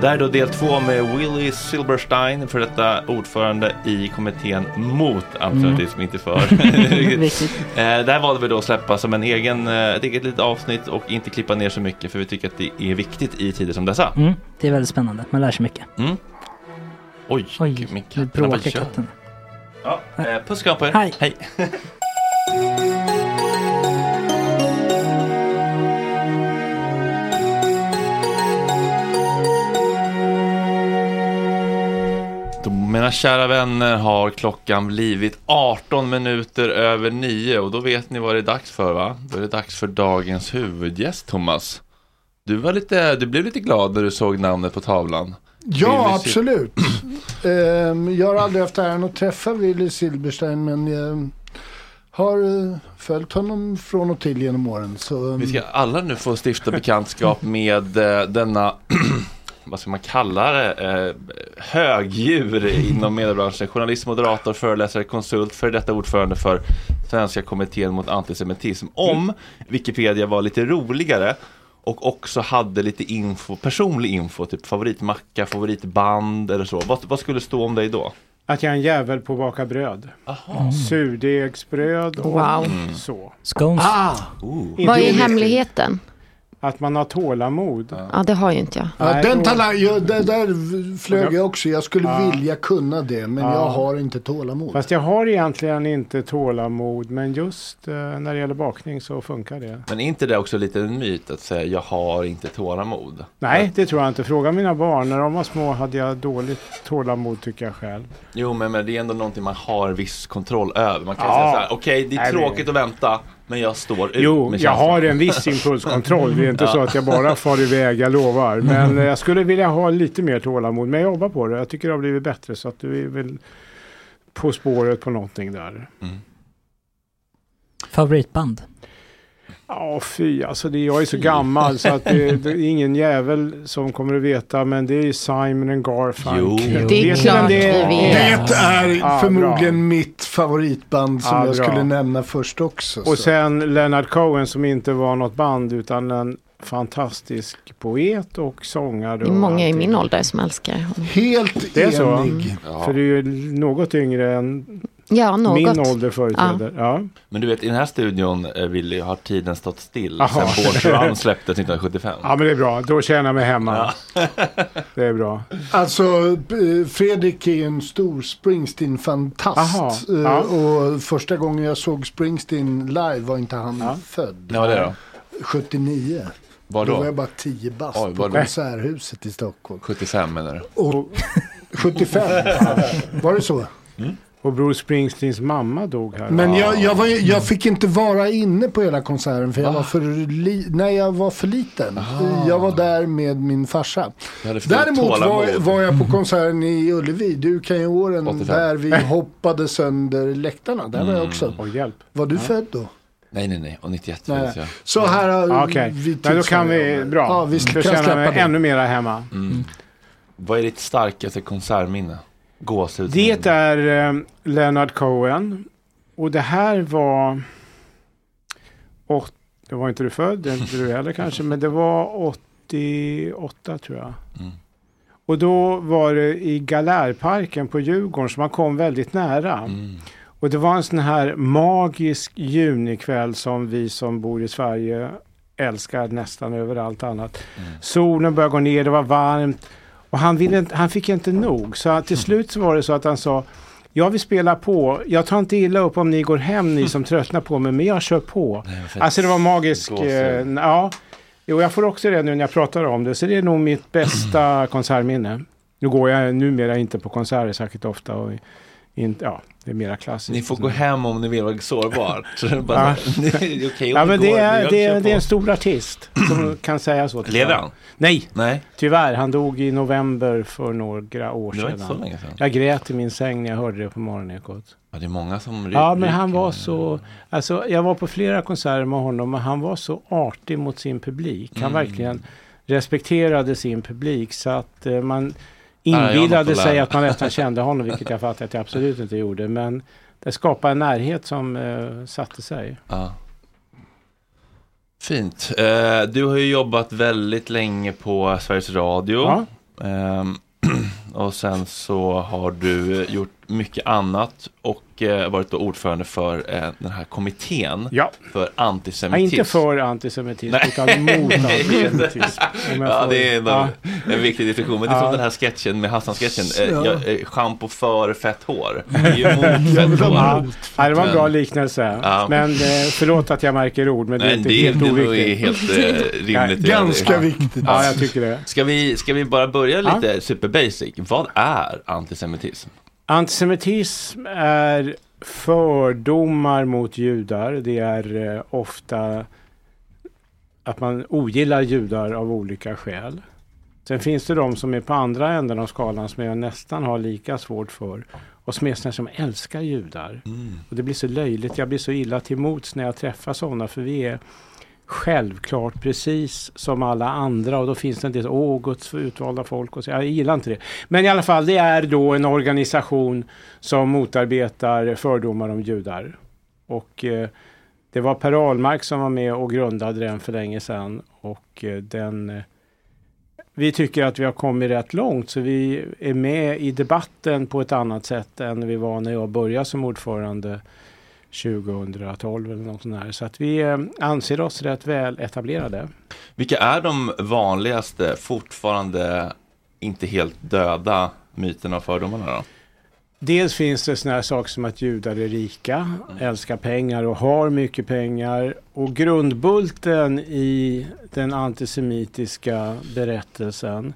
Det här är då del två med Willy Silberstein, för detta ordförande i kommittén mot antisemitism, inte för. Viktigt. Eh, det här valde vi då att släppa som en egen, eh, ett eget litet avsnitt och inte klippa ner så mycket för vi tycker att det är viktigt i tider som dessa. Mm, det är väldigt spännande. Man lär sig mycket. Mm. Oj, Oj, min nu katt. Bara bråkar katten. Ja, eh, puss och kram på er. Hej. Hej. Mina kära vänner har klockan blivit 18 minuter över 9 och då vet ni vad det är dags för va? Då är det dags för dagens huvudgäst Thomas. Du, var lite, du blev lite glad när du såg namnet på tavlan. Ja, absolut. Ehm, jag har aldrig haft äran att träffa Willy Silberstein men jag har eh, följt honom från och till genom åren. Så, ehm, Vi ska alla nu få stifta bekantskap med eh, denna, vad ska man kalla det, eh, högdjur inom mediebranschen. Journalist, moderator, föreläsare, konsult, för detta ordförande för Svenska kommittén mot antisemitism. Om Wikipedia var lite roligare och också hade lite info, personlig info, typ favoritmacka, favoritband eller så. Vad, vad skulle stå om dig då? Att jag är en jävel på att baka bröd. Surdegsbröd och Wow. så. Scones. ah, Inte Vad är hemligheten? Att man har tålamod. Ja, det har ju inte jag. ja, den talang, ja, där, där flög jag också. Jag skulle Ja. vilja kunna det men Ja. jag har inte tålamod. Fast jag har egentligen inte tålamod. Men just eh, när det gäller bakning så funkar det. Men är inte det också lite en myt att säga jag har inte tålamod? Nej, det tror jag inte. Fråga mina barn. När de var små hade jag dåligt tålamod tycker jag själv. Jo men, men det är ändå någonting man har viss kontroll över. Man kan Ja. säga så här, okej det är Nej, det- tråkigt att vänta, men jag står ut Jo, med jag känslan. har en viss impulskontroll. Det är inte så att jag bara far iväg, jag lovar. Men jag skulle vilja ha lite mer tålamod. Men jag jobbar på det. Jag tycker det har blivit bättre. Så att du är väl på spåret på någonting där. Favoritband? Ja, fy. Alltså det, jag är så gammal så att det, det är ingen jävel som kommer att veta. Men det är ju Simon and Garfunkel. Jo. Det är klart det är? vi vet. Det är Ja, förmodligen mitt favoritband som Ja, jag bra. skulle nämna först också. Och så. sen Leonard Cohen som inte var något band utan en fantastisk poet och sångare. Det är många i min ålder som älskar honom. Helt Det är så. enig. För du är ju något yngre än Ja, något. min ålder företräder. Ja. Men du vet, i den här studion, eh, Willy, har tiden stått still Aha. sen Born Run släpptes 1975. ja, men det är bra. Då känner jag mig hemma. Det är bra. Alltså eh, Fredrik är en stor Springsteen-fantast. Aha, Eh, ja. Och första gången jag såg Springsteen live var inte han Ja. född. Var det då? 79. Var Då var då? jag bara 10 bast Oj, på var? Konserthuset i Stockholm. 75 menar du? Och 75. Var det så? Och Bruce Springsteens mamma dog här. Men jag, jag, var, jag fick inte vara inne på hela konserten för jag var för, li, nej, jag var för liten. Jag var där med min farsa. Däremot var, var jag på konserten i Ullevi, du kan ju åren 85. där vi hoppade sönder läktarna. Där var jag också. Oj, hjälp. Var du född då? Nej, nej, nej. Och 91 Nej. jag. Så här har Ja, Okej, vi men då kan vi, bra. Ja, vi kan släppa mig det. ännu mera hemma. Vad är ditt starkaste konsertminne? Gåshud? Det är eh, Leonard Cohen. Och det här var... åt- det var inte du född, det är inte du heller kanske, men det var 88 tror jag. Mm. Och då var det i Galärparken på Djurgården, så man kom väldigt nära. Mm. Och det var en sån här magisk junikväll som vi som bor i Sverige älskar nästan över allt annat. Solen började gå ner, det var varmt. Och han, ville han fick inte nog. Så till slut så var det så att han sa jag vill spela på. Jag tar inte illa upp om ni går hem ni som tröttnar på mig, men jag kör på. Nej. Alltså det var magisk. Gåshud. Eh, ja. Jo, jag får också det nu när jag pratar om det. Så det är nog mitt bästa konsertminne. Nu går jag numera inte på konserter särskilt ofta. Och inte, ja, det är mera klassiskt. Ni får gå hem om ni vill vara sårbart. Så det bara, Ja. Ja, men går, är, det, är, det är en stor artist som kan säga så. Lever han? Nej, Nej, tyvärr. Han dog i november för några år det var inte så sedan. länge sedan. Jag grät i min säng när jag hörde det på morgonekot. Ja, det är många som Ja, men han var så... Alltså, jag var på flera konserter med honom och han var så artig mot sin publik. Han Mm. verkligen respekterade sin publik så att eh, man inbillade sig att man nästan kände honom, vilket jag fattar att jag absolut inte gjorde. Men det skapade en närhet som eh, satte sig. Ja. Fint. Eh, du har ju jobbat väldigt länge på Sveriges Radio. Ja. Ehm, och sen så har du gjort mycket annat och eh, varit då ordförande för eh, den här kommittén Ja, för är antisemitism. inte för antisemitism Nej. utan mot antisemitism. Ja, får- det är en, ja. en viktig distinktion. Men det är Ja. som den här sketchen med Hassan-sketchen. Eh, jag, eh, Schampo för fett hår. Det är ju mot fett hår. Ja, det var en bra liknelse. Ja. Men eh, förlåt att jag märker ord, men det är Men inte det, helt det är oviktigt. helt eh, rimligt. Ganska viktigt. Ja, jag tycker det. Ska vi, ska vi bara börja Ja. lite super basic? Vad är antisemitism? Antisemitism är fördomar mot judar. Det är eh, ofta att man ogillar judar av olika skäl. Sen finns det de som är på andra änden av skalan som jag nästan har lika svårt för. Och som är sådana som älskar judar. Och det blir så löjligt. Jag blir så illa till mots när jag träffar sådana. För vi är självklart precis som alla andra. Och då finns det en del, åh Guds utvalda folk. Och så. Jag gillar inte det. Men i alla fall, det är då en organisation som motarbetar fördomar om judar. Och eh, det var Per Ahlmark som var med och grundade den för länge sedan. Och eh, den... Eh, vi tycker att vi har kommit rätt långt så vi är med i debatten på ett annat sätt än vi var när jag började som ordförande 2012 eller något sånt där. Så att vi eh, anser oss rätt väl etablerade. Vilka är de vanligaste, fortfarande inte helt döda myterna och fördomarna då? Dels finns det såna här saker som att judar är rika, älskar pengar och har mycket pengar. Och grundbulten i den antisemitiska berättelsen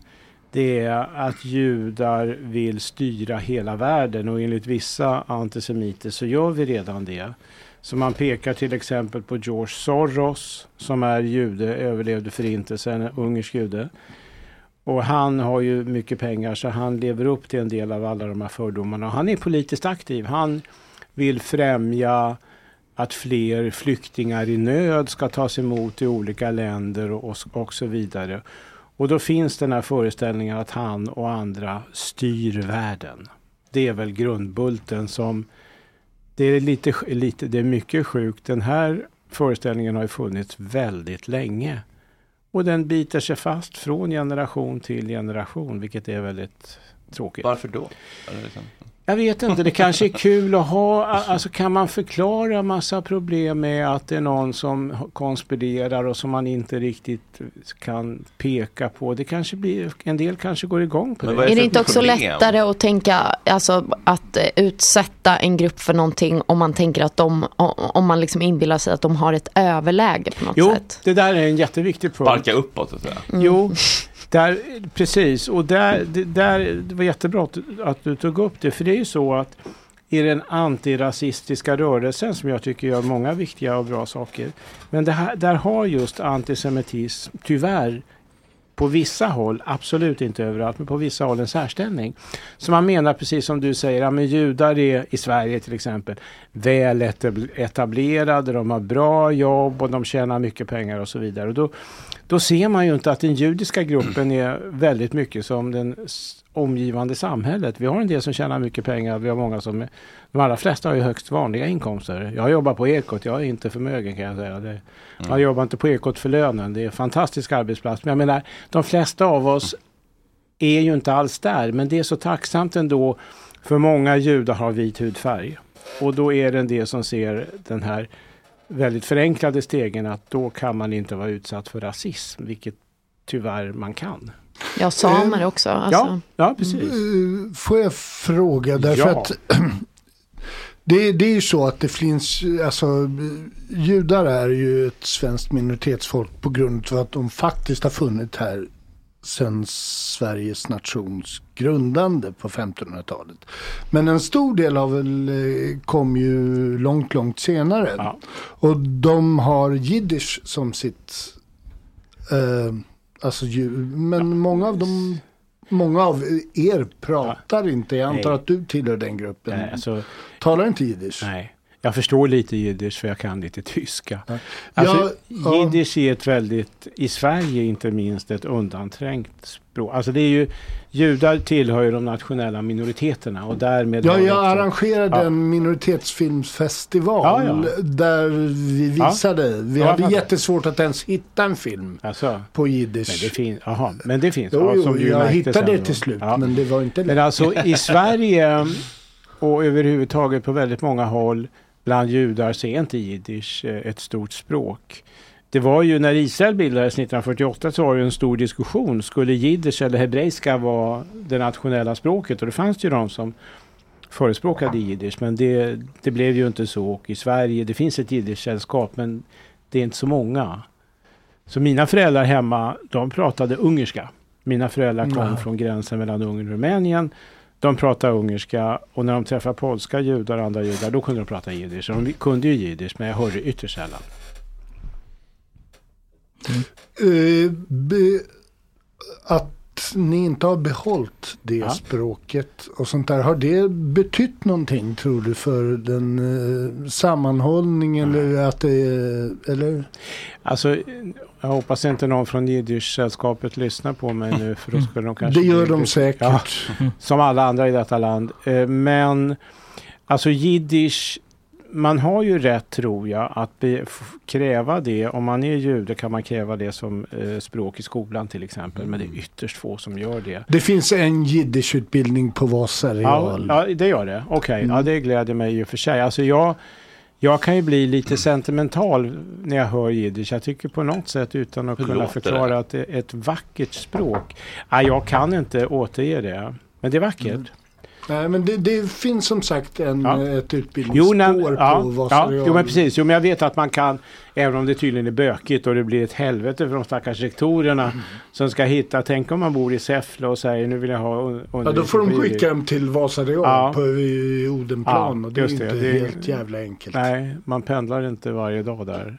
det är att judar vill styra hela världen och enligt vissa antisemiter så gör vi redan det. Så man pekar till exempel på George Soros som är jude, överlevde förintelsen, ungersk jude. Och han har ju mycket pengar så han lever upp till en del av alla de här fördomarna. Och han är politiskt aktiv. Han vill främja att fler flyktingar i nöd ska tas emot i olika länder och, och så vidare. Och då finns den här föreställningen att han och andra styr världen. Det är väl grundbulten som... Det är, lite, lite, det är mycket sjukt. Den här föreställningen har ju funnits väldigt länge. Och den biter sig fast från generation till generation, vilket är väldigt tråkigt. Varför då? Jag vet inte, det kanske är kul att ha, alltså kan man förklara massa problem med att det är någon som konspirerar och som man inte riktigt kan peka på. Det kanske blir, en del kanske går igång på det. Är det, är det inte också problem? lättare att tänka, alltså att utsätta en grupp för någonting om man tänker att de, om man liksom inbillar sig att de har ett överläge på något jo, sätt? Jo, det där är en jätteviktig punkt. Sparka uppåt så att säga. Mm. Jo, där, precis, och där, det, där, det var jättebra att, att du tog upp det. För det är ju så att i den antirasistiska rörelsen som jag tycker gör många viktiga och bra saker. Men här, där har just antisemitism tyvärr på vissa håll, absolut inte överallt, men på vissa håll en särställning. Så man menar precis som du säger, att judar är i Sverige till exempel väl etablerade, de har bra jobb och de tjänar mycket pengar och så vidare. Och då, då ser man ju inte att den judiska gruppen är väldigt mycket som den omgivande samhället. Vi har en del som tjänar mycket pengar, vi har många som... De allra flesta har ju högst vanliga inkomster. Jag jobbar på Ekot, jag är inte förmögen kan jag säga. Det, man mm. jobbar inte på Ekot för lönen, det är en fantastisk arbetsplats. Men jag menar, de flesta av oss är ju inte alls där, men det är så tacksamt ändå för många judar har vit hudfärg. Och då är det en del som ser den här väldigt förenklade stegen att då kan man inte vara utsatt för rasism, vilket tyvärr man kan. Ja, samer också. Alltså. Ja, ja, precis. Eh, får jag fråga, därför ja. att det, det är ju så att det finns, alltså judar är ju ett svenskt minoritetsfolk på grund av att de faktiskt har funnit här sedan Sveriges nations grundande på 1500-talet. Men en stor del av eh, kom ju långt, långt senare. Ja. Och de har jiddisch som sitt, eh, alltså men ja. många av dem Många av er pratar ja. inte. Jag antar Nej. att du tillhör den gruppen. Nej, alltså, Talar inte jiddisch? Nej. Jag förstår lite jiddisch för jag kan lite tyska. Ja. Alltså, ja, jiddisch är ett väldigt, i Sverige inte minst, ett undanträngt språk. Alltså det är ju, judar tillhör ju de nationella minoriteterna och därmed... Ja, jag också, arrangerade ja. en minoritetsfilmsfestival ja, där vi visade. Vi hade jättesvårt att ens hitta en film alltså, på jiddisch. Men det, fin aha, men det finns. Jo, jo, jag hittade det till slut, men det var inte lätt. Men alltså i Sverige och överhuvudtaget på väldigt många håll bland judar så är inte jiddisch eh, ett stort språk. Det var ju när Israel bildades 1948 så var det en stor diskussion. Skulle jiddisch eller hebreiska vara det nationella språket? Och det fanns ju de som förespråkade jiddisch. Men det, det blev ju inte så. Och i Sverige, det finns ett jiddischsällskap men det är inte så många. Så mina föräldrar hemma, de pratade ungerska. Mina föräldrar kom mm. från gränsen mellan Ungern och Rumänien. De pratar ungerska och när de träffar polska judar och andra judar då kunde de prata jiddisch. De kunde ju jiddisch men jag hörde ytterst sällan. Eh, be, att ni inte har behållit det Ja. språket och sånt där. Har det betytt någonting tror du för den eh, sammanhållningen? Eller att det, eller? Alltså, jag hoppas inte någon från Jiddisch-sällskapet lyssnar på mig nu för då skulle de kanske... Det gör de säkert. Ja, som alla andra i detta land. Eh, Men alltså jiddisch, man har ju rätt tror jag att be, kräva det. Om man är jude kan man kräva det som eh, språk i skolan till exempel. Men det är ytterst få som gör det. Det finns en jiddischutbildning på Vasa Ja, ja, det gör det. Okej, ja, det gläder mig i och för sig. Alltså jag, jag kan ju bli lite sentimental när jag hör jiddisch. Jag tycker på något sätt utan att Hur kunna förklara det? att det är ett vackert språk. Ja, jag kan inte återge det. Men det är vackert. Nej, men det, det finns som sagt en, Ja. ett Jo, utbildningsspår nej, ja, på Vasa ja, jo, men precis. Jo, men jag vet att man kan, även om det tydligen är bökigt och det blir ett helvete för de stackars rektorerna Mm. som ska hitta, tänk om man bor i Säffle och säger nu vill jag ha un- Ja, då får de undervisning på skicka jiddisch." dem till Vasa Real Ja. på Odenplan Ja, och det är inte det. Helt jävla enkelt. Nej, man pendlar inte varje dag där.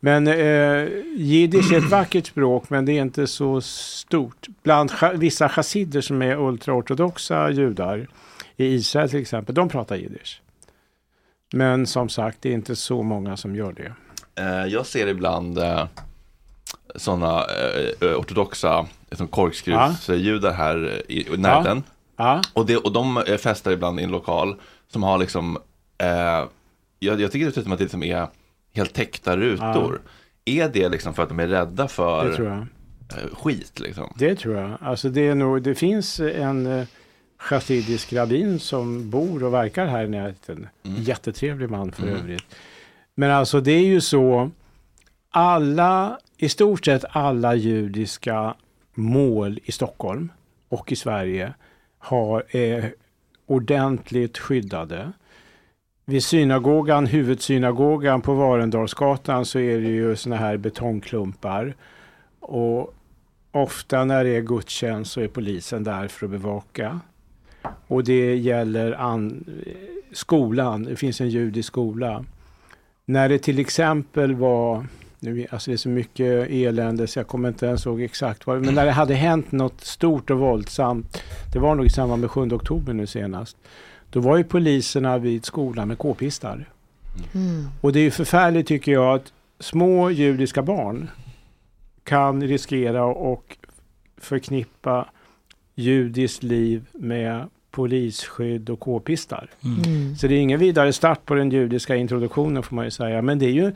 Men eh, jiddisch är ett vackert språk men det är inte så stort. Bland vissa chassider som är ultraortodoxa judar i Israel till exempel, de pratar jiddisch. Men som sagt, det är inte så många som gör det. Eh, jag ser ibland eh, sådana eh, ortodoxa som korkskruvsjudar här i, i närheten. Ja, Och, det, och de eh, festar ibland i en lokal som har liksom, eh, jag, jag tycker som att det liksom är helt täckta rutor. Är det liksom för att de är rädda för eh, skit liksom? Det tror jag. Alltså det, är nog, det finns en eh, chassidisk rabbin som bor och verkar här i närheten. Jättetrevlig man för övrigt. Men alltså det är ju så, alla, i stort sett alla judiska mål i Stockholm och i Sverige har, är ordentligt skyddade. Vid synagogan, huvudsynagogan på Varendalsgatan så är det ju såna här betongklumpar. Och ofta när det är gudstjänst så är polisen där för att bevaka. Och det gäller an, skolan, det finns en judisk skola. När det till exempel var, nu, alltså det är så mycket elände så jag kommer inte ens ihåg exakt vad, men när det hade hänt något stort och våldsamt, det var nog i samband med 7 oktober nu senast, då var ju poliserna vid skolan med k-pistar. Och det är ju förfärligt tycker jag att små judiska barn kan riskera och förknippa judiskt liv med polisskydd och k-pistar. Mm. Så det är ingen vidare start på den judiska introduktionen får man ju säga. Men det är ju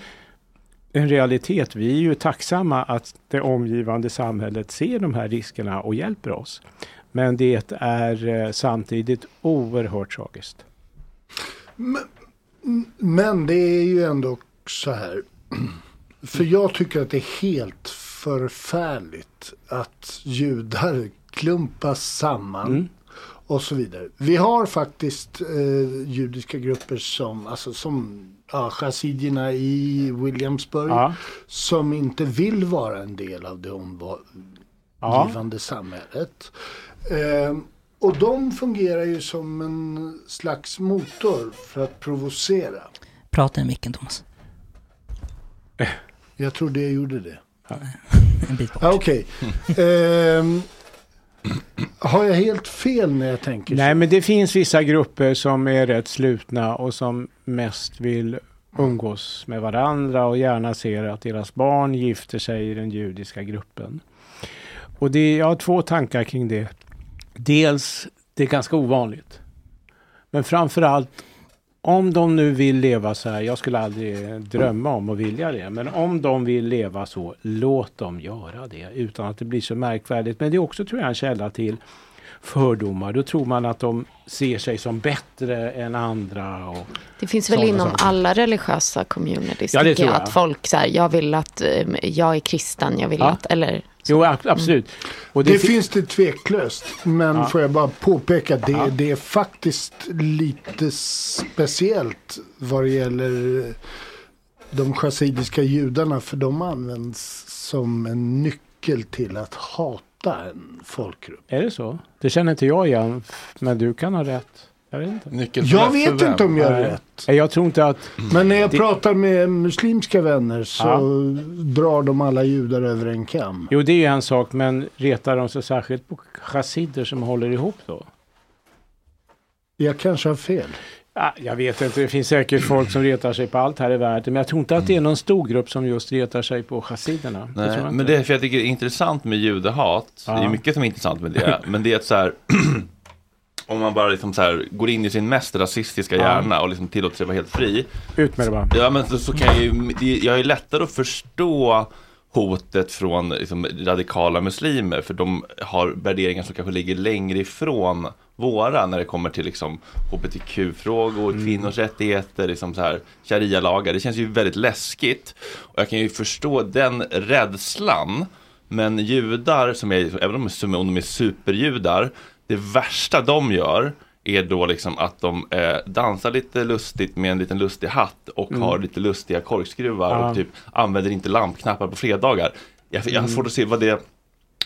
en realitet. Vi är ju tacksamma att det omgivande samhället ser de här riskerna och hjälper oss. Men det är eh, samtidigt oerhört tragiskt. Men det är ju ändå så här. För jag tycker att det är helt förfärligt att judar klumpas samman. Mm. Och så vidare. Vi har faktiskt eh, judiska grupper som, alltså som ja, chassidierna i Williamsburg. Ja. Som inte vill vara en del av det omgivande samhället. Eh, och de fungerar ju som en slags motor för att provocera. Prata i micken Thomas. Jag tror det gjorde det. En bit bort. Ja, Okej. Ehm, har jag helt fel när jag tänker Nej, så? men det finns vissa grupper som är rätt slutna och som mest vill umgås med varandra och gärna ser att deras barn gifter sig i den judiska gruppen. Och det, jag har två tankar kring det. Dels, det är ganska ovanligt. Men framför allt, om de nu vill leva så här, jag skulle aldrig drömma om att vilja det, men om de vill leva så, låt dem göra det utan att det blir så märkvärdigt. Men det är också, tror jag, en källa till fördomar. Då tror man att de ser sig som bättre än andra. Och, Det finns väl inom saker. alla religiösa communities. Ja, det tror jag. Att folk så här, jag vill att eh, jag är kristen, jag vill Ja. att, eller jo, ab- absolut. Och Det fi- finns det tveklöst. Men Ja. får jag bara påpeka det, Ja. det är faktiskt lite speciellt vad det gäller de chassidiska judarna. För de används som en nyckel till att hata hata en folkgrupp. Är det så? Det känner inte jag igen, men du kan ha rätt. Jag vet inte. Nyckeln Jag vet inte om jag har rätt. Nej, Jag tror inte att... Men när jag Det- pratar med muslimska vänner så Ja. drar de alla judar över en kam. Jo, det är ju en sak, men retar de sig särskilt på chassider som håller ihop då? Jag kanske har fel. Ja, jag vet inte, det finns säkert folk som retar sig på allt här i världen, men jag tror inte att det är någon stor grupp som just retar sig på chassiderna. Det Nej, jag men det är för jag tycker det är intressant med judehat. Ja. Det är mycket som är intressant med det. men det är att så här, om man bara liksom så här, går in i sin mest rasistiska hjärna och liksom tillåter sig vara helt fri. Ut med det bara. Ja, men så, så kan jag ju, jag är lättare att förstå hotet från liksom, radikala muslimer för de har värderingar som kanske ligger längre ifrån våra när det kommer till liksom, hbtq-frågor, kvinnors rättigheter, liksom så här, sharia-lagar. Det känns ju väldigt läskigt och jag kan ju förstå den rädslan. Men judar, som är, även om de är superjudar, det värsta de gör är då liksom att de eh, dansar lite lustigt med en liten lustig hatt och har lite lustiga korkskruvar Ja. och typ använder inte lampknappar på fredagar. Jag, jag har svårt att se vad det,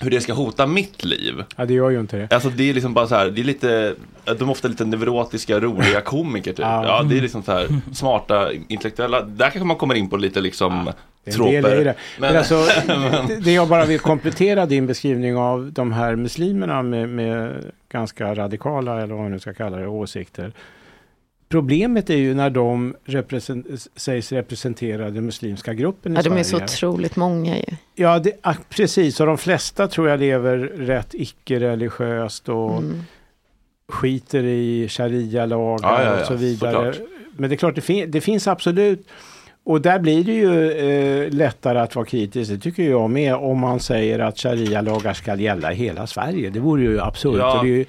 hur det ska hota mitt liv. Ja, det gör ju inte det. Alltså det är liksom bara så här, det är lite, de är ofta lite neurotiska, roliga komiker typ. Ja. Ja, det är liksom så här smarta, intellektuella, där kanske man kommer in på lite liksom Det är en del i det. Men, alltså, det- det jag bara vill komplettera din beskrivning av de här muslimerna med, med ganska radikala, eller vad man nu ska kalla det, åsikter. Problemet är ju när de represent, sägs representera den muslimska gruppen i Ja, de Sverige. är så otroligt många ju. Ja, det, ah, precis. Och de flesta tror jag lever rätt icke-religiöst och Mm. skiter i sharia-lagar Ja, ja, ja, och så vidare. såklart. Men det är klart, det, fin- det finns absolut och där blir det ju eh, lättare att vara kritisk, det tycker jag med, om man säger att sharia-lagar ska gälla i hela Sverige. Det vore ju absurt. Ja. Det ju,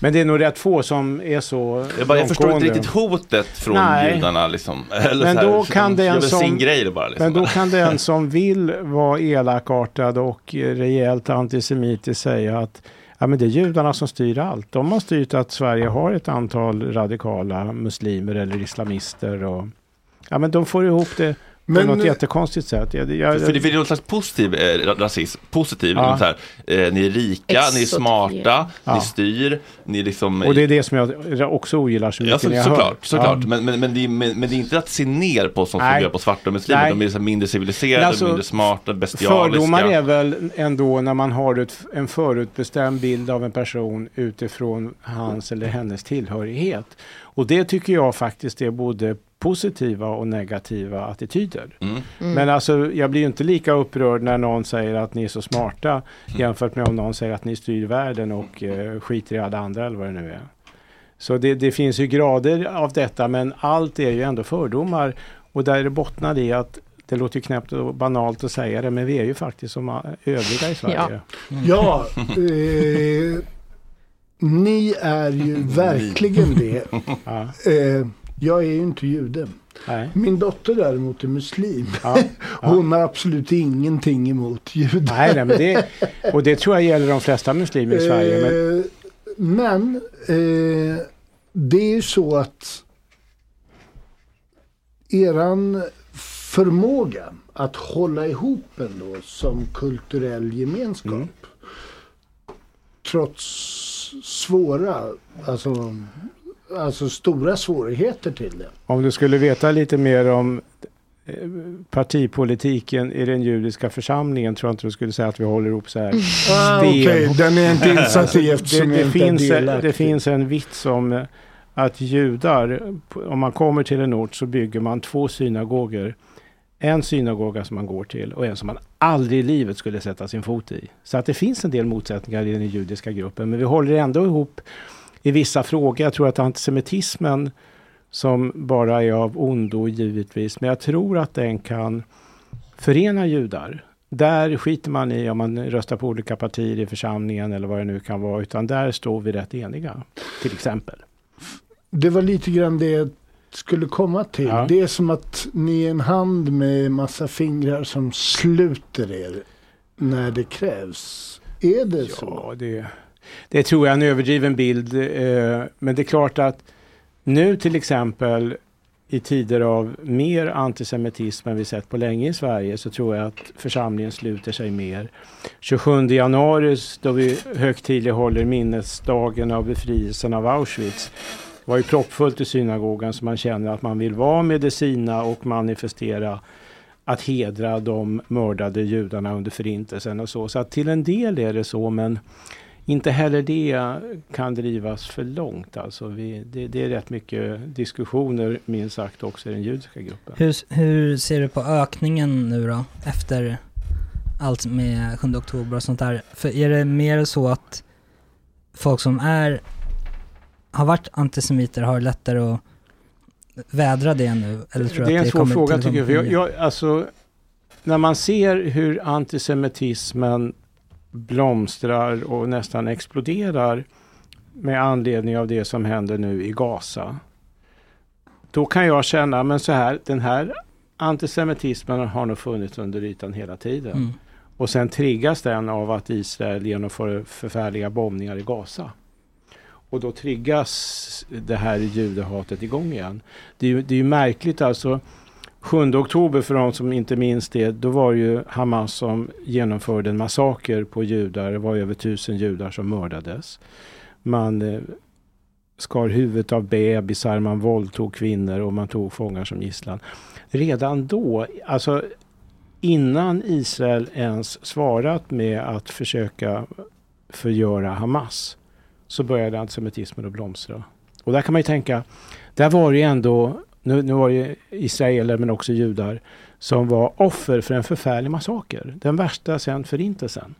men det är nog rätt få som är så Jag, bara, jag förstår inte riktigt hotet från Nej. judarna liksom. Eller Men så här, då kan de det en gör väl som- sin grej då bara liksom. Men då kan den som vill vara elakartad och rejält antisemitisk säga att ja, men det är judarna som styr allt. De har styrt att Sverige har ett antal radikala muslimer eller islamister. Och, ja, men de får ihop det på Men- något jättekonstigt sätt. Jag, jag, För, det finns någon slags positiv eh, rasism, positiv, Ja. så här, eh, ni är rika, ni är smarta, Ja. ni styr, ni är liksom och det är det som jag också ogillar så Ja, mycket så, när jag såklart, hör. såklart. Ja. Men, men, men, det är, men, men det är inte att se ner på som, som Nej. vi gör på svarta muslimer. Nej. De är liksom mindre civiliserade, alltså, mindre smarta, bestialiska. Fördomar är väl ändå när man har ett, en förutbestämd bild av en person utifrån hans eller hennes tillhörighet. Och det tycker jag faktiskt är både positiva och negativa attityder. Mm. Men alltså jag blir ju inte lika upprörd när någon säger att ni är så smarta jämfört med om någon säger att ni styr världen och eh, skiter i alla andra eller vad det nu är. Så det, det finns ju grader av detta men allt är ju ändå fördomar och där det bottnar i att det låter ju knäppt och banalt att säga det men vi är ju faktiskt som a- övriga i Sverige. Ja, eh, ni är ju verkligen det. Ja, Eh, jag är ju inte jude. nej. Min dotter däremot är muslim. Ja, Hon har absolut ingenting emot judar. nej, nej, men det, och det tror jag gäller de flesta muslimer i Sverige. Men, Eh, men eh, det är ju så att eran förmåga att hålla ihop ändå som kulturell gemenskap. Mm. Trots svåra, alltså, alltså stora svårigheter till det. Om du skulle veta lite mer om eh, partipolitiken i den judiska församlingen tror jag inte du skulle säga att vi håller ihop så här. Ah, sten. Okej, den är inte insatt i Det, eftersom det, är finns, det finns en vits om eh, att judar, om man kommer till en ort så bygger man två synagogor. En synagoga som man går till och en som man aldrig i livet skulle sätta sin fot i. Så att det finns en del motsättningar i den judiska gruppen. Men vi håller ändå ihop i vissa frågor. Jag tror att antisemitismen som bara är av ondo givetvis. Men jag tror att den kan förena judar. Där skiter man i om man röstar på olika partier i församlingen eller vad det nu kan vara. Utan där står vi rätt eniga. Till exempel. Det var lite grann det jag skulle komma till. Ja. Det är som att ni är en hand med massa fingrar som sluter er när det krävs. Är det så? Ja, det, det tror jag är en överdriven bild. Eh, men det är klart att nu till exempel i tider av mer antisemitism än vi sett på länge i Sverige så tror jag att församlingen sluter sig mer. 27 januari då vi högtidlighåller minnesdagen av befrielsen av Auschwitz var ju proppfullt i synagogan så man känner att man vill vara medicina och manifestera att hedra de mördade judarna under förintelsen och så. Så att till en del är det så men inte heller det kan drivas för långt. Alltså vi, det, det, är rätt mycket diskussioner minst sagt också i den judiska gruppen. Hur, hur ser du på ökningen nu då efter allt med 7 oktober och sånt där? För är det mer så att folk som är har varit antisemiter har lättare att vädra det nu? Eller tror det är en det svår fråga tycker jag. jag. Alltså, när man ser hur antisemitismen blomstrar och nästan exploderar med anledning av det som händer nu i Gaza. Då kan jag känna, men så här, den här antisemitismen har nog funnits under ytan hela tiden. Mm. Och sen triggas den av att Israel genomför förfärliga bombningar i Gaza. Och då triggas det här judehatet igång igen. Det är ju, det är ju märkligt alltså. 7 oktober för de som inte minns det, då var ju Hamas som genomförde en massaker på judar. Det var över tusen judar som mördades. Man eh, skar huvudet av bebisar, man våldtog kvinnor och man tog fångar som gisslan. Redan då, alltså innan Israel ens svarat med att försöka förgöra Hamas, så började antisemitismen att blomstra. Och där kan man ju tänka, där var det ju ändå nu, nu var det ju israeler men också judar som var offer för en förfärlig massaker. Den värsta sedan förintelsen.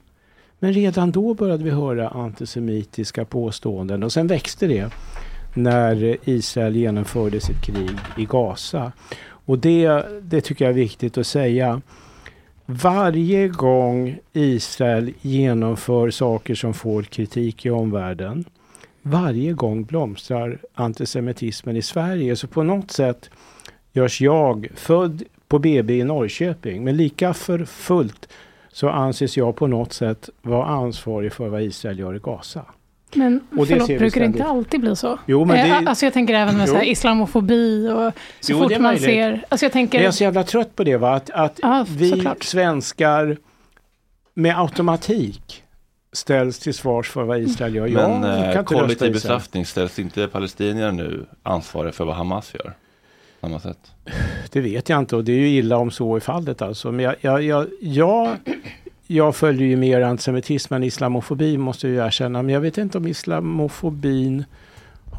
Men redan då började vi höra antisemitiska påståenden och sen växte det när Israel genomförde sitt krig i Gaza. Och det, det tycker jag är viktigt att säga. Varje gång Israel genomför saker som får kritik i omvärlden varje gång blomstrar antisemitismen i Sverige. Så på något sätt görs jag, född på BB i Norrköping, men lika för fullt så anses jag på något sätt vara ansvarig för vad Israel gör i Gaza. Men och förlåt, det brukar det inte alltid bli så? Jo, men det... Alltså jag tänker även med så islamofobi och så jo, fort man ser... Alltså jag tänker... Jag är så jävla trött på det va, att, att ja, vi såklart. svenskar med automatik ställs till svars för vad Israel gör. Men jag eh, kollektiv bestraffning ställs inte palestinier nu ansvariga för vad Hamas gör? Samma sätt. Det vet jag inte och det är ju illa om så är fallet alltså. Men jag, jag, jag, jag, jag följer ju mer antisemitism än islamofobi måste jag erkänna. Men jag vet inte om islamofobin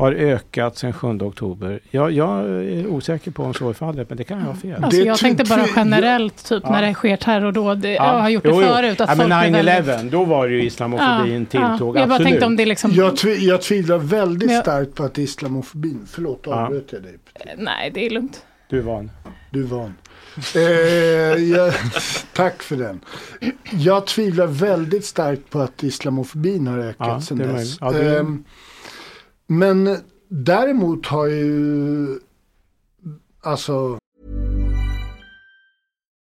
har ökat sedan 7 oktober. Jag, jag, är osäker på om så är fallet, men det kan jag ha fel. Alltså, jag tänkte bara generellt, typ ja. när det sker terrordåd. Ja. Jag har gjort det jo, förut. Att ja, men 9-11, väldigt... då var det ju islamofobin ja, tilltog. Ja. Jag bara tänkte om det liksom... Jag, tv jag tvivlar väldigt jag... starkt på att islamofobin, förlåt avbröt jag dig. Nej, det är lugnt. Du är van. Du är van. eh, jag, tack för den. Jag tvivlar väldigt starkt på att islamofobin har ökat ja, sedan dess. Ja, det... eh, men däremot har ju, alltså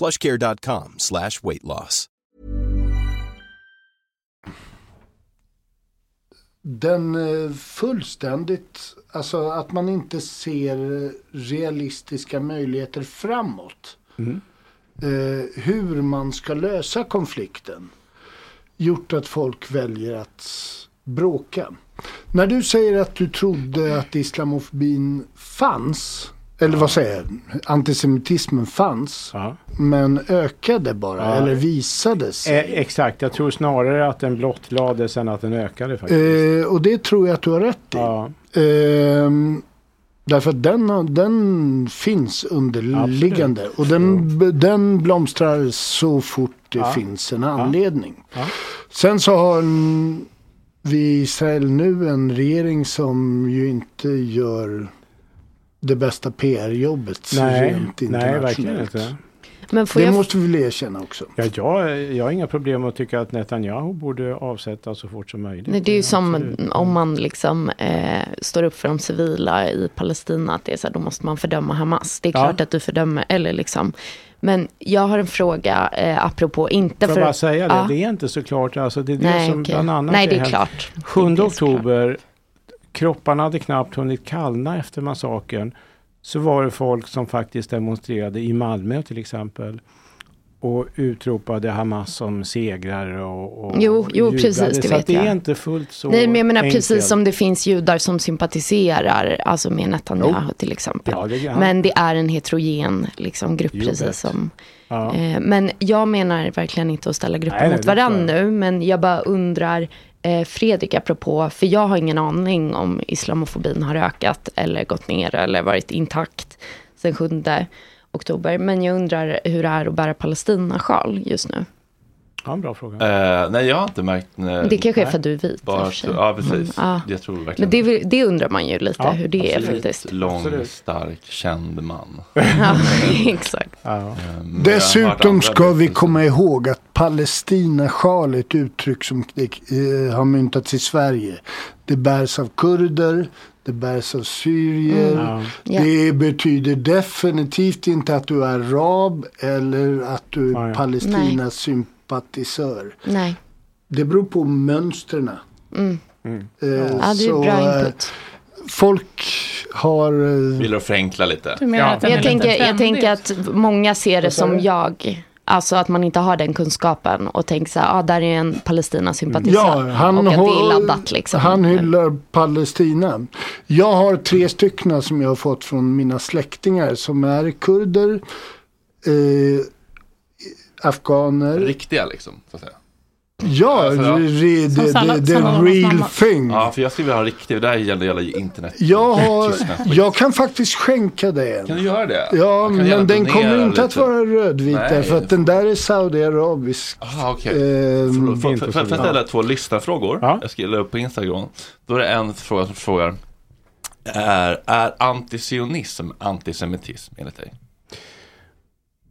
Plushcare.com slash weight loss. Den eh, fullständigt, alltså att man inte ser realistiska möjligheter framåt. Mm. Eh, hur man ska lösa konflikten. Gjort att folk väljer att bråka. När du säger att du trodde att islamofobin fanns eller vad säger jag? Antisemitismen fanns. Ja. Men ökade bara. Ja. Eller visades. Eh, exakt, jag tror snarare att den blottlades än att den ökade faktiskt. Eh, och det tror jag att du har rätt i. Ja. Eh, därför att den, den finns underliggande. Och den, den blomstrar så fort det finns en anledning. Sen så har vi i Israel nu en regering som ju inte gör det bästa PR-jobbet Nej, rent nej, verkligen internationellt. inte. Men får Det jag måste vi väl erkänna också. Ja, jag, jag har inga problem med att tycka att Netanyahu borde avsättas så fort som möjligt. Nej, det är ju som Absolut. om man liksom eh, står upp för de civila i Palestina. Att det är så här, då måste man fördöma Hamas. Det är Ja. klart att du fördömer, eller liksom. Men jag har en fråga eh, apropå, inte Får för... jag bara säga det, Ja. det är inte så klart. Alltså, det är det Nej, som okej. bland annat Nej, det är hänt. klart. 7 Det är såklart. oktober, kropparna hade knappt hunnit kallna efter massakern. Så var det folk som faktiskt demonstrerade i Malmö till exempel. Och utropade Hamas som segrare och, och Jo, jo, precis, det Så vet det är inte fullt så Nej, men jag menar enkelt. precis som det finns judar som sympatiserar, alltså med Netanyahu till exempel. Ja, det. Men det är en heterogen liksom, grupp, Jo, precis vet. som... ja. Eh, men jag menar verkligen inte att ställa grupper mot varandra nu, men jag bara undrar, Eh, Fredrik, apropå, för jag har ingen aning om islamofobin har ökat eller gått ner eller varit intakt sen 7 oktober. Men jag undrar hur det är att bära Palestinasjal just nu ja, en bra fråga. Eh, nej, jag har inte märkt. eh, Det kanske är nej. för att du är vit. Bara, ja, precis. Mm, ja. Jag tror verkligen. Men det, det undrar man ju lite Ja, hur det är Absolut. faktiskt. Lång, Absolut. stark, känd man. Ja, exakt. Ja. Eh, Dessutom ska vi komma ihåg att Palestinasjal är ett uttryck som eh, har myntats i Sverige. Det bärs av kurder, det bärs av syrier. Ja. Ja. Det betyder definitivt inte att du är arab eller att du är ja. Palestinas sympatisör. Nej. Det beror på mönstren. Mm. Mm. Eh, Ja, det är så, bra eh, input. Folk har... eh, Vill du förenkla lite? Du menar Ja. att Jag lite tänker, jag tänker att många ser det som jag. Alltså att man inte har den kunskapen och tänker så här, ah, där är en Palestina-sympatisör. Ja, han, och att det är laddat liksom. han hyllar Palestina. Jag har tre stycken som jag har fått från mina släktingar som är kurder, eh, afghaner. Riktiga liksom, så att säga. Ja, Alltså, ja. re, the, Sanna- Lornas real thing. Ja, för jag skulle vilja ha riktigt, det där gäller, gäller internet. Jag, har, jag kan faktiskt skänka dig en. Kan du göra det? Ja, men den kommer inte att vara rödvit Nej. därför att den där är saudiarabisk. Ah. Ehm, Förlåt, Får jag bra. ställa två lyssnarfrågor? Ja. Jag skriver upp på Instagram. Då är det en fråga som frågar. Är, är antisionism antisemitism enligt dig?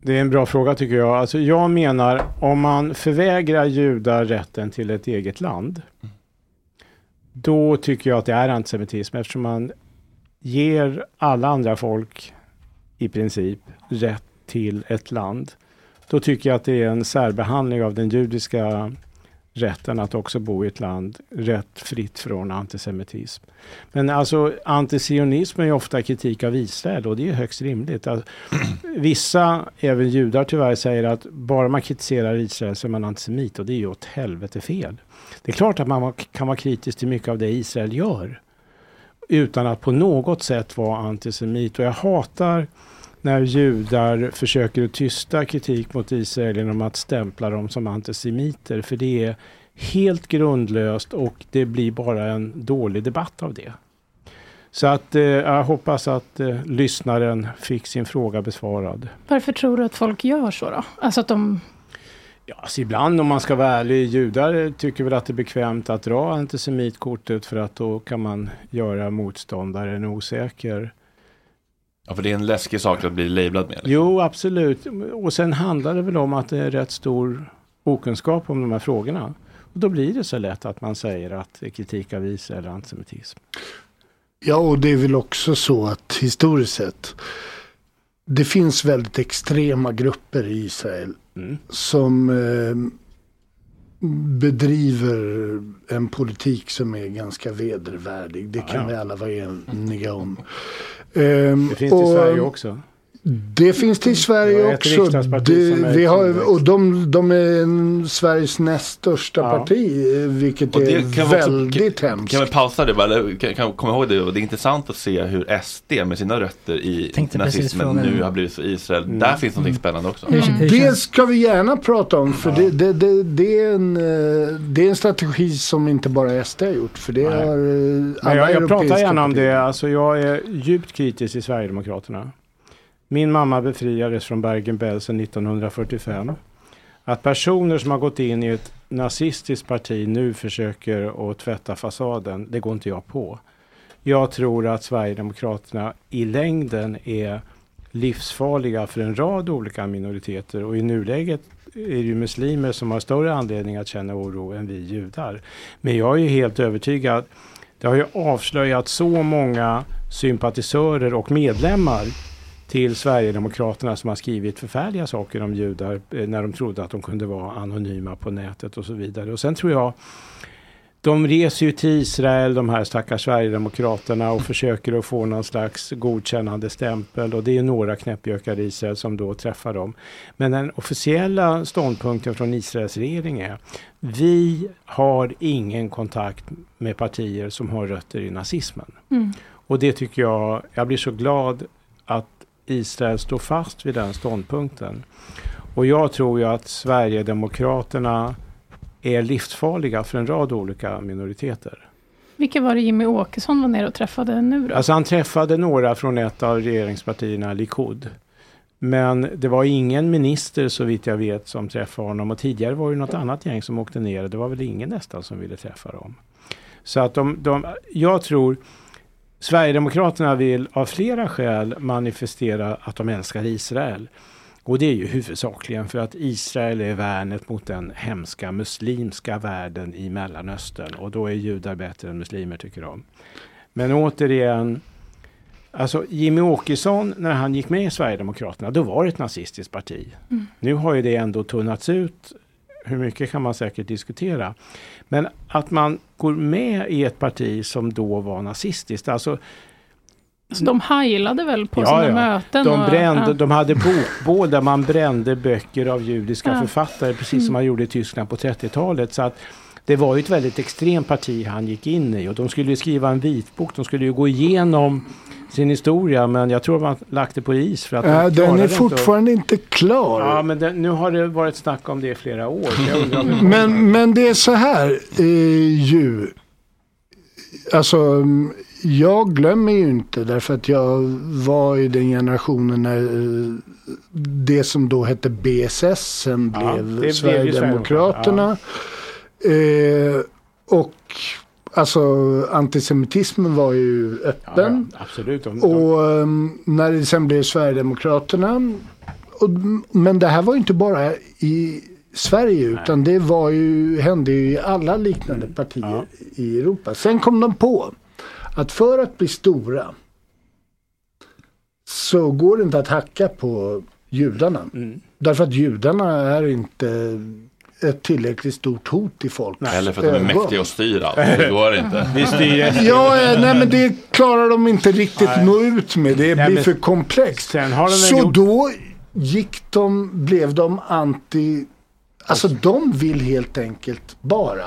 Det är en bra fråga tycker jag. Alltså jag menar om man förvägrar judar rätten till ett eget land. Då tycker jag att det är antisemitism eftersom man ger alla andra folk i princip rätt till ett land. Då tycker jag att det är en särbehandling av den judiska rätten att också bo i ett land rätt fritt från antisemitism. Men alltså antisionism är ju ofta kritik av Israel och det är ju högst rimligt. Alltså, vissa, även judar tyvärr, säger att bara man kritiserar Israel så är man antisemit och det är ju åt helvete fel. Det är klart att man kan vara kritisk till mycket av det Israel gör utan att på något sätt vara antisemit. Och jag hatar när judar försöker att tysta kritik mot Israel genom att stämpla dem som antisemiter. För det är helt grundlöst och det blir bara en dålig debatt av det. Så att eh, jag hoppas att eh, lyssnaren fick sin fråga besvarad. Varför tror du att folk gör så då? Alltså att de... Ja, alltså ibland om man ska vara ärlig, judar tycker väl att det är bekvämt att dra antisemitkortet för att då kan man göra motståndaren osäker. Ja, för det är en läskig sak att bli lablad med. liksom. Jo, absolut. Och sen handlar det väl om att det är rätt stor okunskap om de här frågorna. Och då blir det så lätt att man säger att kritik av Israel är antisemitism. Ja, och det är väl också så att historiskt sett det finns väldigt extrema grupper i Israel mm. som eh, bedriver en politik som är ganska vedervärdig. Det kan ja, ja. vi alla vara eniga om. Det finns och, i Sverige också. Det finns till Sverige också. Det, vi har, och de, de är Sveriges näst största ja. parti, vilket är väldigt också, hemskt. Kan vi pausa det bara? Kan, kan komma ihåg det? Det är intressant att se hur SD med sina rötter i nazismen nu har blivit så Israel. Mm. Där finns någonting spännande också. Mm. Det ska vi gärna prata om, för ja. det, det, det, är en, eh, det är en strategi som inte bara SD har gjort. För det har eh, alla jag, jag pratar gärna om det. Alltså, jag är djupt kritisk till Sverigedemokraterna. Min mamma befriades från Bergen-Belsen 1945. Att personer som har gått in i ett nazistiskt parti nu försöker att tvätta fasaden, det går inte jag på. Jag tror att Sverigedemokraterna i längden är livsfarliga för en rad olika minoriteter och i nuläget är det ju muslimer som har större anledning att känna oro än vi judar. Men jag är ju helt övertygad, det har ju avslöjat så många sympatisörer och medlemmar till Sverigedemokraterna som har skrivit förfärliga saker om judar eh, när de trodde att de kunde vara anonyma på nätet och så vidare. Och sen tror jag de reser ju till Israel, de här stackars Sverigedemokraterna och försöker att få någon slags godkännande stämpel och det är några knäppjökar i Israel som då träffar dem. Men den officiella ståndpunkten från Israels regering är vi har ingen kontakt med partier som har rötter i nazismen. Mm. Och det tycker jag, jag blir så glad att Israel står fast vid den ståndpunkten. Och jag tror ju att Sverigedemokraterna är livsfarliga för en rad olika minoriteter. Vilka var det Jimmy Åkesson var nere och träffade nu då? Alltså han träffade några från ett av regeringspartierna, Likud. Men det var ingen minister så vitt jag vet som träffade honom och tidigare var det något annat gäng som åkte ner. Det var väl ingen nästan som ville träffa dem. Så att de, de jag tror Sverigedemokraterna vill av flera skäl manifestera att de älskar Israel. Och det är ju huvudsakligen för att Israel är värnet mot den hemska muslimska världen i Mellanöstern. Och då är judar bättre än muslimer tycker de. Men återigen, alltså Jimmy Åkesson när han gick med i Sverigedemokraterna, då var det ett nazistiskt parti. Mm. Nu har ju det ändå tunnats ut. Hur mycket kan man säkert diskutera. Men att man går med i ett parti som då var nazistiskt. Alltså, så de heilade väl på ja, sina ja. möten? De, brände, ja. de hade bokbål där man brände böcker av judiska författare precis mm. som man gjorde i Tyskland på 30-talet. Så att det var ju ett väldigt extremt parti han gick in i och de skulle skriva en vitbok. De skulle ju gå igenom sin historia men jag tror man lagt det på is. För att äh, den är fortfarande inte klar. Ja men den, nu har det varit snack om det i flera år. men, men det är så här eh, ju. Alltså jag glömmer ju inte därför att jag var i den generationen när eh, det som då hette BSS sen ja, blev Sverigedemokraterna. Ja. Eh, och Alltså antisemitismen var ju öppen. Ja, absolut. Och um, när det sen blev Sverigedemokraterna. Och, men det här var ju inte bara i Sverige Nej. utan det var ju, hände ju i alla liknande mm. partier ja. i Europa. Sen kom de på att för att bli stora så går det inte att hacka på judarna. Mm. Därför att judarna är inte ett tillräckligt stort hot i folk. Eller för att de är mäktiga och styr allt. Det går inte. Vi styr ja, nej men det klarar de inte riktigt nej. nå ut med. Det nej, blir för komplext. Så gjort... då gick de, blev de anti... Alltså de vill helt enkelt bara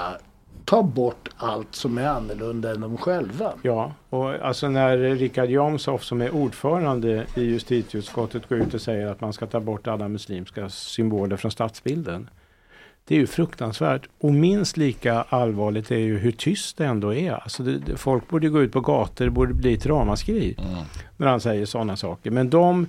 ta bort allt som är annorlunda än de själva. Ja, och alltså när Richard Jomshof som är ordförande i justitieutskottet går ut och säger att man ska ta bort alla muslimska symboler från stadsbilden. Det är ju fruktansvärt. Och minst lika allvarligt är ju hur tyst det ändå är. Alltså det, folk borde gå ut på gator, det borde bli ett ramaskri. Mm. När han säger sådana saker. Men de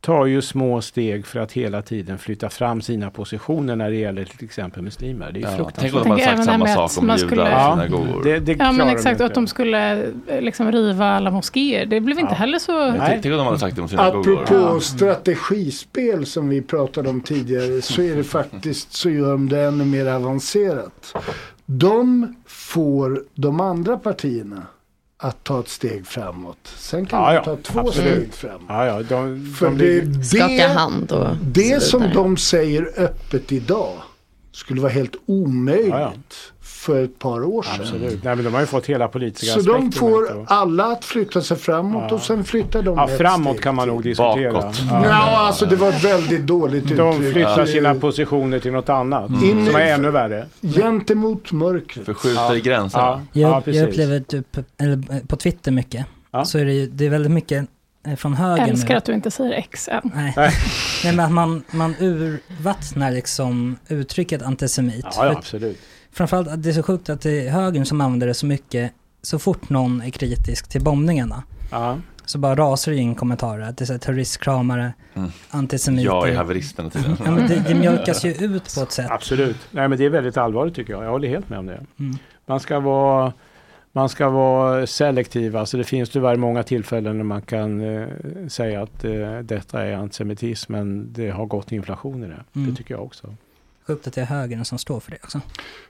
tar ju små steg för att hela tiden flytta fram sina positioner när det gäller till exempel muslimer. Det är ja, fruktansvärt. Tänk om de hade sagt samma sak om judar ja, synagogor. Det, det ja men exakt, de att de skulle eh, liksom riva alla moskéer. Det blev inte heller så... Nej. Tänk om de hade sagt det om synagogor. Apropå ja. strategispel som vi pratade om tidigare så är det faktiskt så gör de det ännu mer avancerat. De får de andra partierna att ta ett steg framåt. Sen kan ja, man ta två absolut. steg framåt. Ja, ja, de, För de det, det, skaka hand och Det som de säger öppet idag skulle vara helt omöjligt. För ett par år sedan. Absolut. Nej, men de har ju fått hela politiska Så de får och... alla att flytta sig framåt ja. och sen flyttar de Ja, framåt kan man nog diskutera. Bakåt. Ja. ja, alltså det var ett väldigt dåligt uttryck. De flyttar sina positioner till något annat. Mm. Som är ännu värre. Gentemot mörkret. Förskjuter ja. gränserna. Ja. Jag, jag upplever typ, eller på Twitter mycket. Så är det ju, det är väldigt mycket eh, från höger Jag älskar nu. att du inte säger X än. Nej, Nej men att man, man urvattnar liksom uttrycket antisemit. Ja, ja absolut framförallt att det är så sjukt att det är högern som använder det så mycket så fort någon är kritisk till bombningarna. Ja. Så bara rasar det in kommentarer att det är terroristkramare, mm. antisemiter. Jag är haveristen tydligen. ja, men det, det mjölkas ju ut på ett sätt. Absolut. Nej men det är väldigt allvarligt tycker jag. Jag håller helt med om det. Mm. Man ska vara man ska vara selektiv. Alltså det finns tyvärr många tillfällen när man kan eh, säga att eh, detta är antisemitism men det har gått inflation i det. Mm. Det tycker jag också att det är högern som står för det också.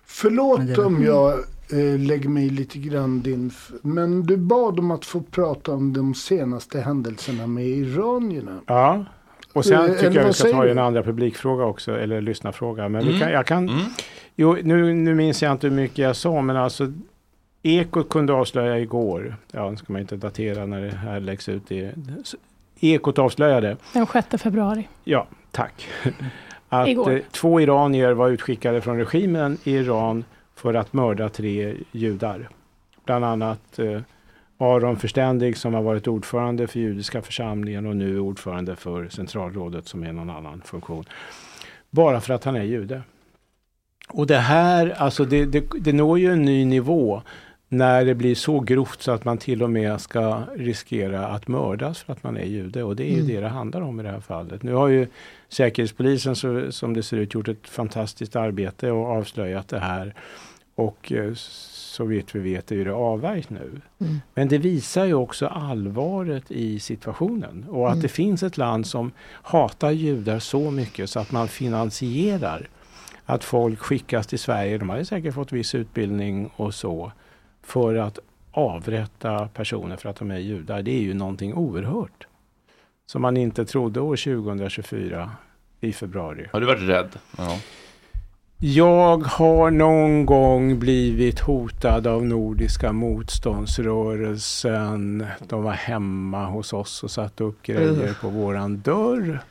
Förlåt det om jag eh, lägger mig lite grann din... Men du bad om att få prata om de senaste händelserna med iranierna. Ja, och sen eh, tycker jag vi ska ta en andra publikfråga också, eller lyssnarfråga. Men mm. vi kan, jag kan... Mm. Jo, nu, nu minns jag inte hur mycket jag sa, men alltså Ekot kunde avslöja igår, ja nu ska man inte datera när det här läggs ut. I, Ekot avslöjade. Den 6 februari. Ja, tack att Igår. Eh, två iranier var utskickade från regimen i Iran för att mörda tre judar. Bland annat eh, Aron Förständig som har varit ordförande för judiska församlingen och nu ordförande för centralrådet som är någon annan funktion. Bara för att han är jude. Och det här, alltså det, det, det når ju en ny nivå när det blir så grovt så att man till och med ska riskera att mördas för att man är jude. Och det är ju mm. det det handlar om i det här fallet. Nu har ju Säkerhetspolisen så, som det ser ut gjort ett fantastiskt arbete och avslöjat det här. Och eh, så vitt vi vet är det avvärjt nu. Mm. Men det visar ju också allvaret i situationen och att mm. det finns ett land som hatar judar så mycket så att man finansierar att folk skickas till Sverige. De har säkert fått viss utbildning och så för att avrätta personer för att de är judar. Det är ju någonting oerhört. Som man inte trodde år 2024 i februari. Har du varit rädd? Ja. Jag har någon gång blivit hotad av Nordiska motståndsrörelsen. De var hemma hos oss och satte upp grejer på våran dörr. Mm.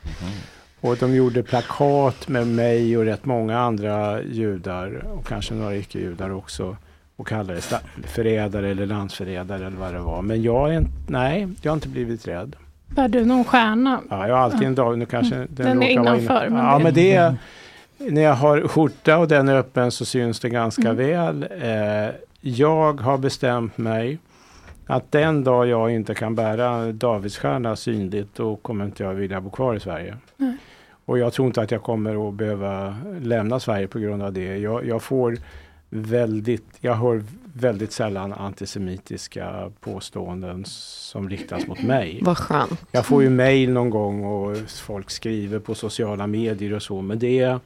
Och de gjorde plakat med mig och rätt många andra judar och kanske några icke-judar också och kallade det förrädare eller landsförrädare eller vad det var. Men jag är, nej, jag har inte blivit rädd. Bär du någon stjärna? Ja, jag har alltid en dag. Nu kanske den, den är innanför. Men ja, det... men det är, när jag har skjorta och den är öppen så syns det ganska mm. väl. Eh, jag har bestämt mig att den dag jag inte kan bära Davidsstjärna synligt då kommer inte jag vilja bo kvar i Sverige. Mm. Och jag tror inte att jag kommer att behöva lämna Sverige på grund av det. Jag, jag får väldigt, jag hör väldigt sällan antisemitiska påståenden som riktas mot mig. Vad skönt. Jag får ju mail någon gång och folk skriver på sociala medier och så men det är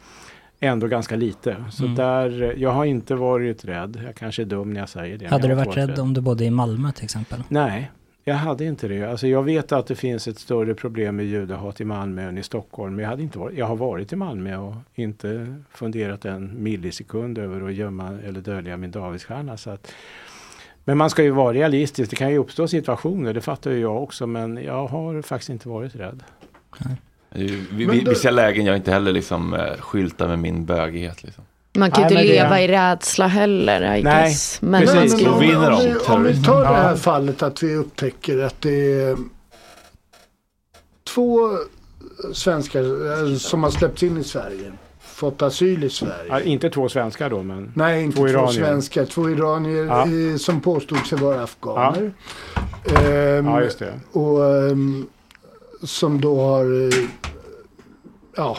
ändå ganska lite. Så mm. där, jag har inte varit rädd. Jag kanske är dum när jag säger det. Hade du varit rädd, rädd om du bodde i Malmö till exempel? Nej, jag hade inte det. Alltså jag vet att det finns ett större problem med judehat i Malmö än i Stockholm. Men jag, hade inte varit, jag har varit i Malmö och inte funderat en millisekund över att gömma eller dölja min Davidsstjärna. Så att, men man ska ju vara realistisk. Det kan ju uppstå situationer, det fattar ju jag också. Men jag har faktiskt inte varit rädd. Nej. Vissa lägen jag inte heller liksom eh, skyltar med min bögighet. Liksom. Man kan ju inte leva det... i rädsla heller. I Nej, guess. Men, precis. Men, om, om, vi, om vi tar det här fallet att vi upptäcker att det är två svenskar eh, som har släppts in i Sverige. Fått asyl i Sverige. Ja, inte två svenskar då men Nej, inte två, två svenskar. Två iranier ja. eh, som påstod sig vara afghaner. Ja. Ehm, ja, just det. Och um, som då har eh, ja,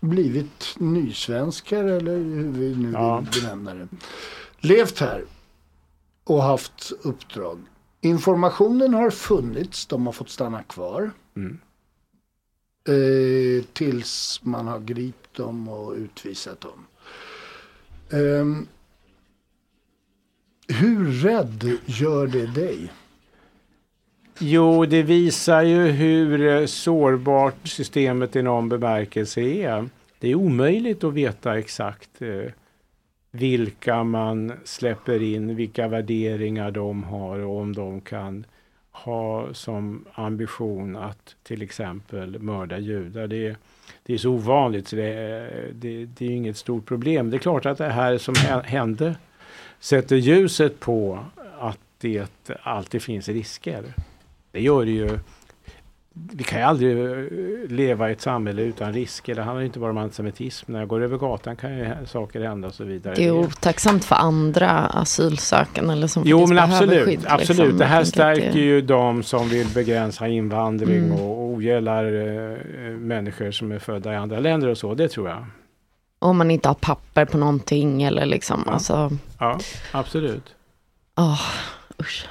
blivit nysvenskar eller hur vi nu ja. vill benämna det. Levt här och haft uppdrag. Informationen har funnits, de har fått stanna kvar. Mm. Eh, tills man har gripit dem och utvisat dem. Eh, hur rädd gör det dig? Jo, det visar ju hur eh, sårbart systemet i någon bemärkelse är. Det är omöjligt att veta exakt eh, vilka man släpper in, vilka värderingar de har och om de kan ha som ambition att till exempel mörda judar. Det, det är så ovanligt så det, eh, det, det är inget stort problem. Det är klart att det här som hände sätter ljuset på att det alltid finns risker. Det gör det ju vi kan ju aldrig eh, leva i ett samhälle utan risker. Det handlar inte bara om antisemitism. När jag går över gatan kan ju saker hända och så vidare. Det är otacksamt för andra asylsökande eller som Jo men absolut, skydd, absolut. Liksom. Det här stärker det... ju de som vill begränsa invandring mm. och ogillar äh, människor som är födda i andra länder och så. Det tror jag. Om man inte har papper på någonting eller liksom. Ja, alltså... ja absolut. Oh, usch.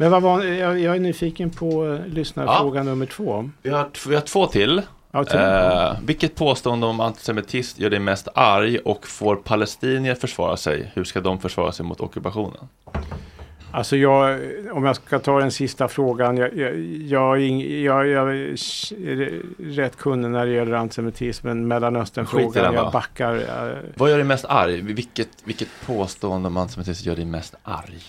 Men vad var, jag, jag är nyfiken på uh, lyssnarfråga ja. nummer två. Vi har, vi har två till. Ja, eh, vilket påstående om antisemitism gör dig mest arg och får palestinier försvara sig? Hur ska de försvara sig mot ockupationen? Alltså jag, om jag ska ta den sista frågan. Jag, jag, jag, jag, jag är rätt kunnig när det gäller antisemitismen. Mellanösternfrågan, jag backar. Uh, Vad gör dig mest arg? Vilket, vilket påstående om antisemitism gör dig mest arg?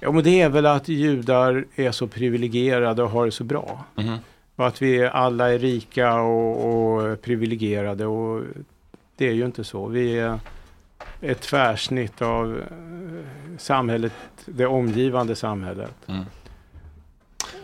Ja, men det är väl att judar är så privilegierade och har det så bra. Mm. Och att vi alla är rika och, och privilegierade och det är ju inte så. Vi är ett tvärsnitt av eh, samhället, det omgivande samhället. Mm.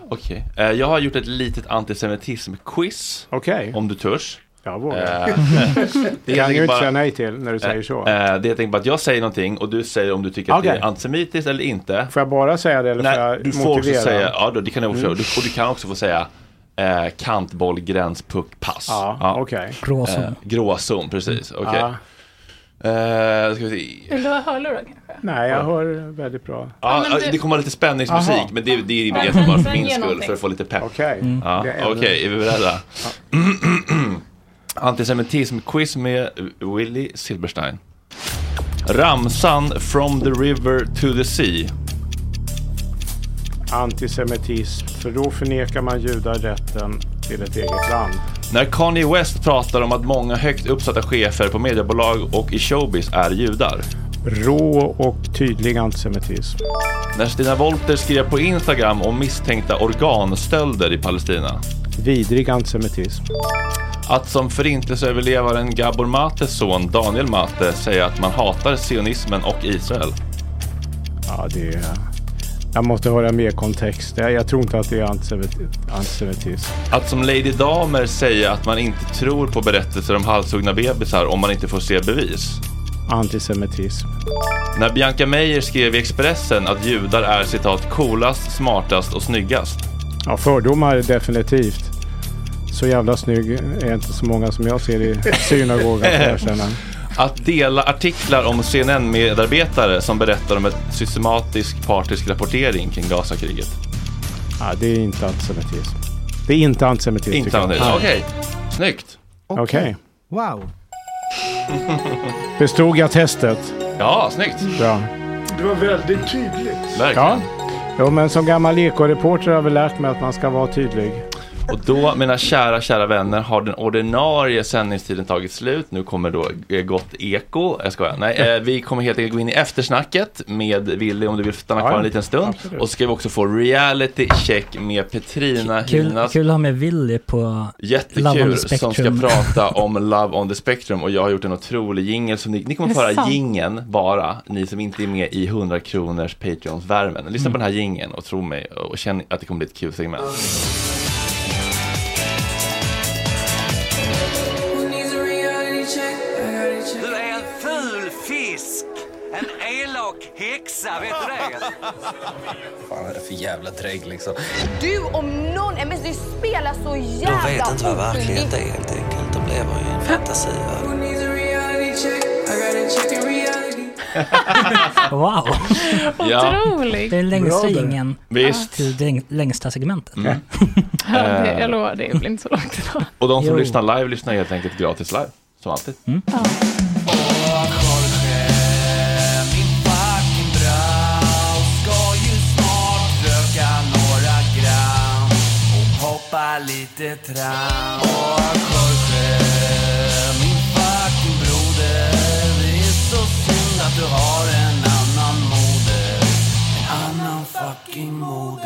Okej, okay. Eh, jag har gjort ett litet antisemitism-quiz. Okay. Om du törs. Jag vågar. Eh, det kan ju inte säga nej till när du säger så. det är helt enkelt bara att jag säger någonting och du säger om du tycker okay. att det är antisemitiskt eller inte. Får jag bara säga det eller nej, får jag du får också säga, ja då, det kan jag också, mm. och du kan också få säga eh, kantboll, gräns, puck, pass. Ja, ja. okej. Okay. Gråzon. Eh, gråzon, precis. Okej. Okay. Ja. Uh, ska vi se. Vill du ha hörlurar kanske? Nej, jag hör väldigt bra. Ja, ja du... Det kommer lite spänningsmusik, Aha. men det, det är egentligen bara för min skull, för att få lite pepp. Okej. Okay. Mm. Ja, Okej, okay, är vi beredda? Antisemitism-quiz med Willy Silberstein. Ramsan From the River to the Sea. Antisemitism, för då förnekar man judar rätten till ett eget land. När Kanye West pratar om att många högt uppsatta chefer på mediebolag och i showbiz är judar. Rå och tydlig antisemitism. När Stina Wolter skrev på Instagram om misstänkta organstölder i Palestina. Vidrig antisemitism. Att som förintelseöverlevaren Gabor Mates son Daniel Mate säga att man hatar sionismen och Israel. Ja, det är... Jag måste höra mer kontext. Jag, jag tror inte att det är antisemitism. Att som Lady Damer säga att man inte tror på berättelser om halshuggna bebisar om man inte får se bevis. Antisemitism. När Bianca Meijer skrev i Expressen att judar är citat coolast, smartast och snyggast. Ja, fördomar definitivt. Så jävla snygg är inte så många som jag ser i synagogan, Att dela artiklar om CNN-medarbetare som berättar om ett systematisk partisk rapportering kring Gazakriget. Ja, det är inte antisemitism. Det är inte antisemitism. Inte antisemitism, okej. Okay. Snyggt. Okej. Okay. Okay. Wow. Bestod jag testet? Ja, snyggt. Bra. Det var väldigt tydligt. Verkligen. Ja. Jo, men som gammal ekoreporter har vi lärt mig att man ska vara tydlig. Och då, mina kära, kära vänner, har den ordinarie sändningstiden tagit slut. Nu kommer då eh, Gott Eko. Jag skojar. Nej, eh, vi kommer helt enkelt gå in i eftersnacket med Willy om du vill stanna kvar en liten stund. Absolut. Och så ska vi också få reality check med Petrina kul. Kul att ha med Willy på Jättekul, Love on the Spectrum. som ska prata om Love on the Spectrum. Och jag har gjort en otrolig jingel. Ni, ni kommer få höra gingen bara, ni som inte är med i 100 kronors Patreons-värmen. Lyssna mm. på den här gingen och tro mig och känn att det kommer bli ett kul segment. Häxa, vet du det? Vad fan är det för jävla drägg liksom? Du om någon, men du spelar så jävla De vet inte vad verklighet är helt enkelt. De lever i en fantasi. wow! Otroligt! Det är längsta ingen Visst. till det längsta segmentet. Mm. ja, det, jag lovar, det blir inte så långt idag. Och de som jo. lyssnar live lyssnar helt enkelt gratis live, som alltid. Mm. Ja. Lite Tetra och Jorge Min fucking broder. Det är så synd att du har en annan moder. En annan fucking moder.